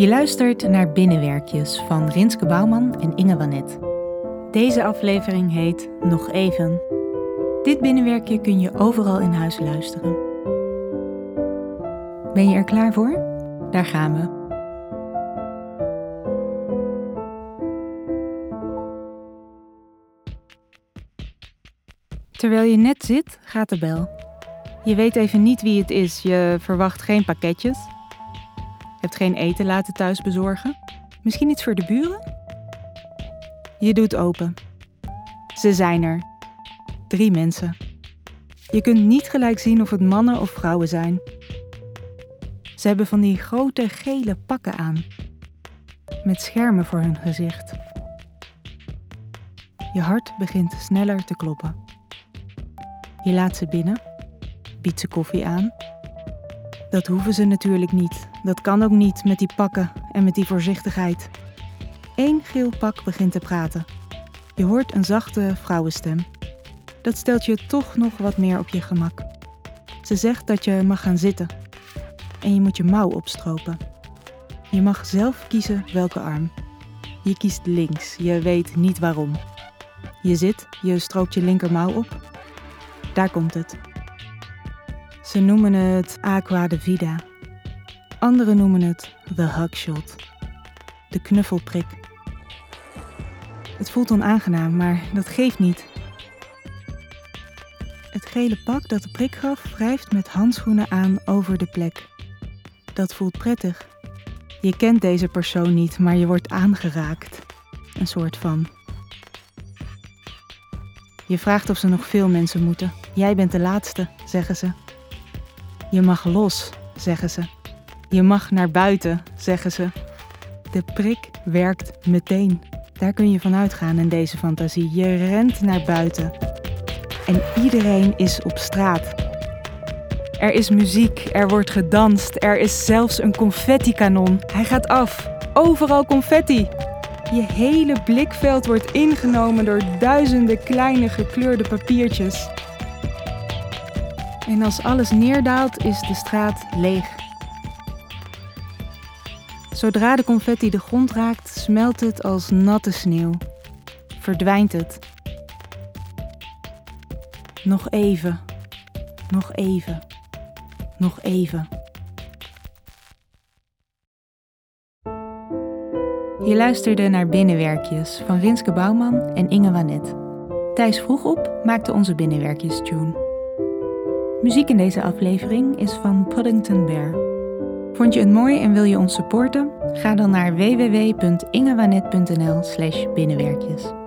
Je luistert naar Binnenwerkjes van Rinske Bouwman en Inge Wanet. Deze aflevering heet Nog Even. Dit binnenwerkje kun je overal in huis luisteren. Ben je er klaar voor? Daar gaan we. Terwijl je net zit, gaat de bel. Je weet even niet wie het is, je verwacht geen pakketjes. Hebt geen eten laten thuis bezorgen? Misschien iets voor de buren? Je doet open. Ze zijn er. Drie mensen. Je kunt niet gelijk zien of het mannen of vrouwen zijn. Ze hebben van die grote gele pakken aan. Met schermen voor hun gezicht. Je hart begint sneller te kloppen. Je laat ze binnen, biedt ze koffie aan. Dat hoeven ze natuurlijk niet. Dat kan ook niet met die pakken en met die voorzichtigheid. Eén geel pak begint te praten. Je hoort een zachte vrouwenstem. Dat stelt je toch nog wat meer op je gemak. Ze zegt dat je mag gaan zitten. En je moet je mouw opstropen. Je mag zelf kiezen welke arm. Je kiest links, je weet niet waarom. Je zit, je stroopt je linkermouw op. Daar komt het. Ze noemen het Aqua de Vida. Anderen noemen het The Hugshot. De knuffelprik. Het voelt onaangenaam, maar dat geeft niet. Het gele pak dat de prik gaf wrijft met handschoenen aan over de plek. Dat voelt prettig. Je kent deze persoon niet, maar je wordt aangeraakt. Een soort van. Je vraagt of ze nog veel mensen moeten. Jij bent de laatste, zeggen ze. Je mag los, zeggen ze. Je mag naar buiten, zeggen ze. De prik werkt meteen. Daar kun je van uitgaan in deze fantasie. Je rent naar buiten. En iedereen is op straat. Er is muziek, er wordt gedanst, er is zelfs een confetti-kanon. Hij gaat af. Overal confetti. Je hele blikveld wordt ingenomen door duizenden kleine gekleurde papiertjes. En als alles neerdaalt, is de straat leeg. Zodra de confetti de grond raakt, smelt het als natte sneeuw. Verdwijnt het. Nog even. Nog even. Nog even. Je luisterde naar Binnenwerkjes van Rinske Bouwman en Inge Wanet. Thijs vroeg op maakte onze Binnenwerkjes tune. Muziek in deze aflevering is van Puddington Bear. Vond je het mooi en wil je ons supporten? Ga dan naar www.ingewanet.nl/binnenwerkjes.